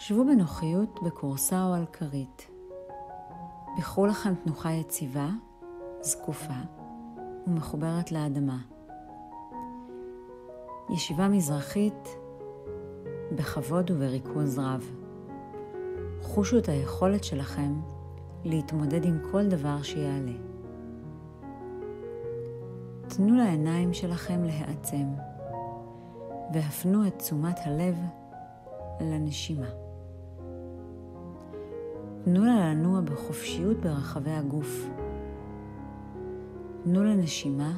שבו בנוחיות בכורסה או על כרית. בחרו לכם תנוחה יציבה, זקופה ומחוברת לאדמה. ישיבה מזרחית בכבוד ובריכוז רב. חושו את היכולת שלכם להתמודד עם כל דבר שיעלה. תנו לעיניים שלכם להיעצם והפנו את תשומת הלב לנשימה. תנו לה לנוע בחופשיות ברחבי הגוף. תנו לנשימה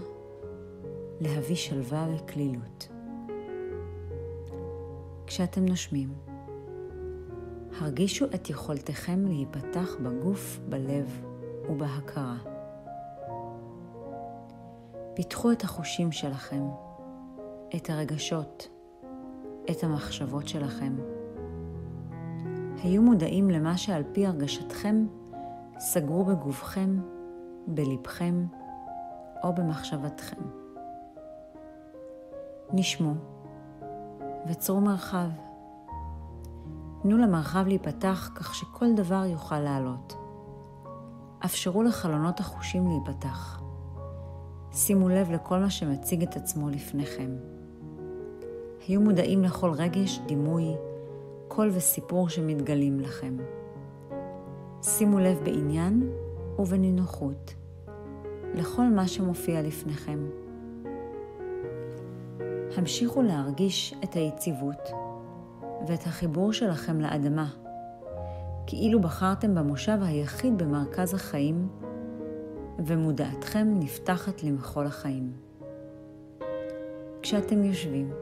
להביא שלווה וקלילות. כשאתם נושמים, הרגישו את יכולתכם להיפתח בגוף, בלב ובהכרה. פיתחו את החושים שלכם, את הרגשות, את המחשבות שלכם. היו מודעים למה שעל פי הרגשתכם סגרו בגופכם, בלבכם או במחשבתכם. נשמו וצרו מרחב. תנו למרחב להיפתח כך שכל דבר יוכל לעלות. אפשרו לחלונות החושים להיפתח. שימו לב לכל מה שמציג את עצמו לפניכם. היו מודעים לכל רגש, דימוי, קול וסיפור שמתגלים לכם. שימו לב בעניין ובנינוחות לכל מה שמופיע לפניכם. המשיכו להרגיש את היציבות ואת החיבור שלכם לאדמה, כאילו בחרתם במושב היחיד במרכז החיים, ומודעתכם נפתחת למחול החיים. כשאתם יושבים,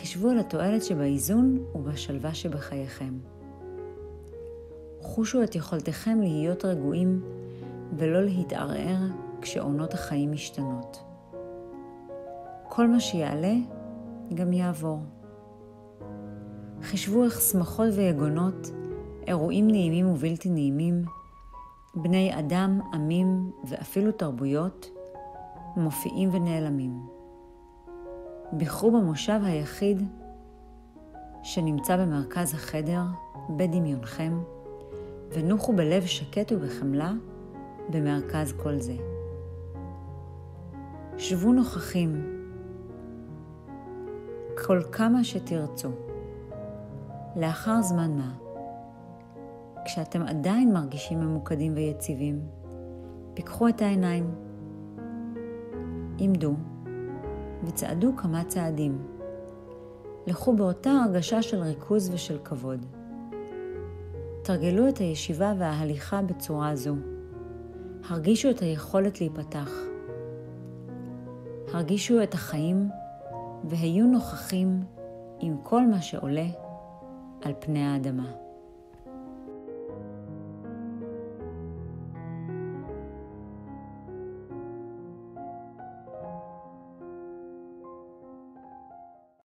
חישבו על התועלת שבאיזון ובשלווה שבחייכם. חושו את יכולתכם להיות רגועים ולא להתערער כשעונות החיים משתנות. כל מה שיעלה גם יעבור. חישבו איך שמחות ויגונות, אירועים נעימים ובלתי נעימים, בני אדם, עמים ואפילו תרבויות מופיעים ונעלמים. בחרו במושב היחיד שנמצא במרכז החדר, בדמיונכם, ונוחו בלב שקט ובחמלה במרכז כל זה. שבו נוכחים כל כמה שתרצו. לאחר זמן מה, כשאתם עדיין מרגישים ממוקדים ויציבים, פיקחו את העיניים, עמדו וצעדו כמה צעדים. לכו באותה הרגשה של ריכוז ושל כבוד. תרגלו את הישיבה וההליכה בצורה זו. הרגישו את היכולת להיפתח. הרגישו את החיים והיו נוכחים עם כל מה שעולה על פני האדמה.